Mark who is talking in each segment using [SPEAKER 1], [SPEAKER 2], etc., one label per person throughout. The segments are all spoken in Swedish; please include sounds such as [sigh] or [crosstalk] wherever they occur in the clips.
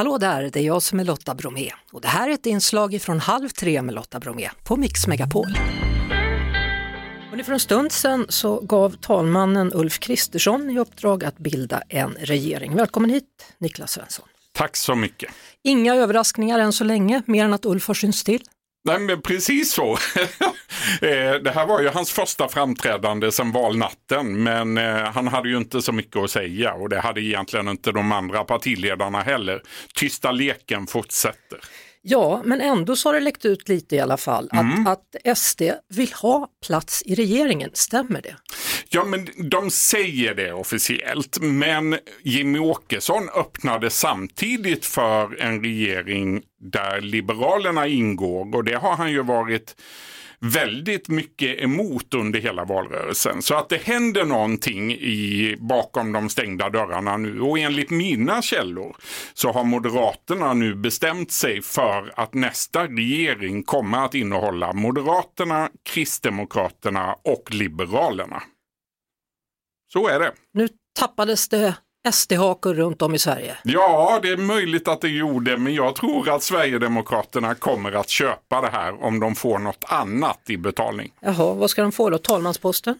[SPEAKER 1] Hallå där, det är jag som är Lotta Bromé och det här är ett inslag från Halv tre med Lotta Bromé på Mix Megapol. Och för en stund sedan så gav talmannen Ulf Kristersson i uppdrag att bilda en regering. Välkommen hit Niklas Svensson.
[SPEAKER 2] Tack så mycket.
[SPEAKER 1] Inga överraskningar än så länge, mer än att Ulf har synts till.
[SPEAKER 2] Nej, men precis så. [laughs] Eh, det här var ju hans första framträdande sedan valnatten, men eh, han hade ju inte så mycket att säga och det hade egentligen inte de andra partiledarna heller. Tysta leken fortsätter.
[SPEAKER 1] Ja, men ändå så har det läckt ut lite i alla fall att, mm. att SD vill ha plats i regeringen, stämmer det?
[SPEAKER 2] Ja, men de säger det officiellt, men Jimmy Åkesson öppnade samtidigt för en regering där Liberalerna ingår och det har han ju varit väldigt mycket emot under hela valrörelsen. Så att det händer någonting i, bakom de stängda dörrarna nu. Och enligt mina källor så har Moderaterna nu bestämt sig för att nästa regering kommer att innehålla Moderaterna, Kristdemokraterna och Liberalerna. Så är det.
[SPEAKER 1] Nu tappades det SD-hakor runt om i Sverige?
[SPEAKER 2] Ja, det är möjligt att det gjorde, men jag tror att Sverigedemokraterna kommer att köpa det här om de får något annat i betalning.
[SPEAKER 1] Jaha, vad ska de få då? Talmansposten?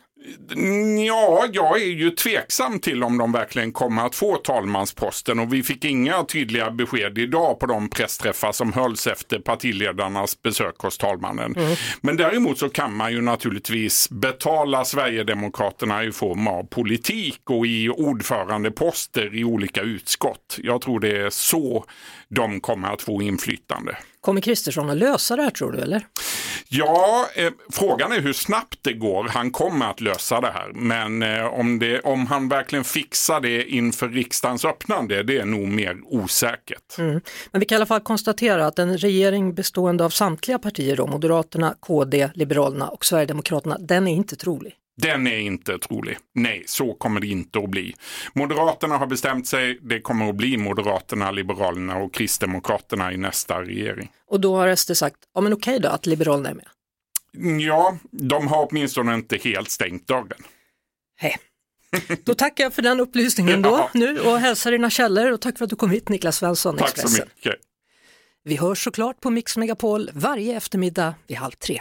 [SPEAKER 2] Ja, jag är ju tveksam till om de verkligen kommer att få talmansposten och vi fick inga tydliga besked idag på de pressträffar som hölls efter partiledarnas besök hos talmannen. Mm. Men däremot så kan man ju naturligtvis betala Sverigedemokraterna i form av politik och i ordförandeposter i olika utskott. Jag tror det är så de kommer att få inflytande.
[SPEAKER 1] Kommer Kristersson att lösa det här tror du eller?
[SPEAKER 2] Ja, eh, frågan är hur snabbt det går. Han kommer att lösa det här. Men eh, om, det, om han verkligen fixar det inför riksdagens öppnande, det är nog mer osäkert.
[SPEAKER 1] Mm. Men vi kan i alla fall konstatera att en regering bestående av samtliga partier, då, Moderaterna, KD, Liberalerna och Sverigedemokraterna, den är inte trolig.
[SPEAKER 2] Den är inte trolig. Nej, så kommer det inte att bli. Moderaterna har bestämt sig. Det kommer att bli Moderaterna, Liberalerna och Kristdemokraterna i nästa regering.
[SPEAKER 1] Och då har SD sagt, ja men okej då att Liberalerna är med.
[SPEAKER 2] Ja, de har åtminstone inte helt stängt dörren.
[SPEAKER 1] Hej. Då tackar jag för den upplysningen då [laughs] nu och hälsar dina källor och tack för att du kom hit Niklas Svensson,
[SPEAKER 2] Tack Expressen. så mycket.
[SPEAKER 1] Vi hörs såklart på Mix Megapol varje eftermiddag vid halv tre.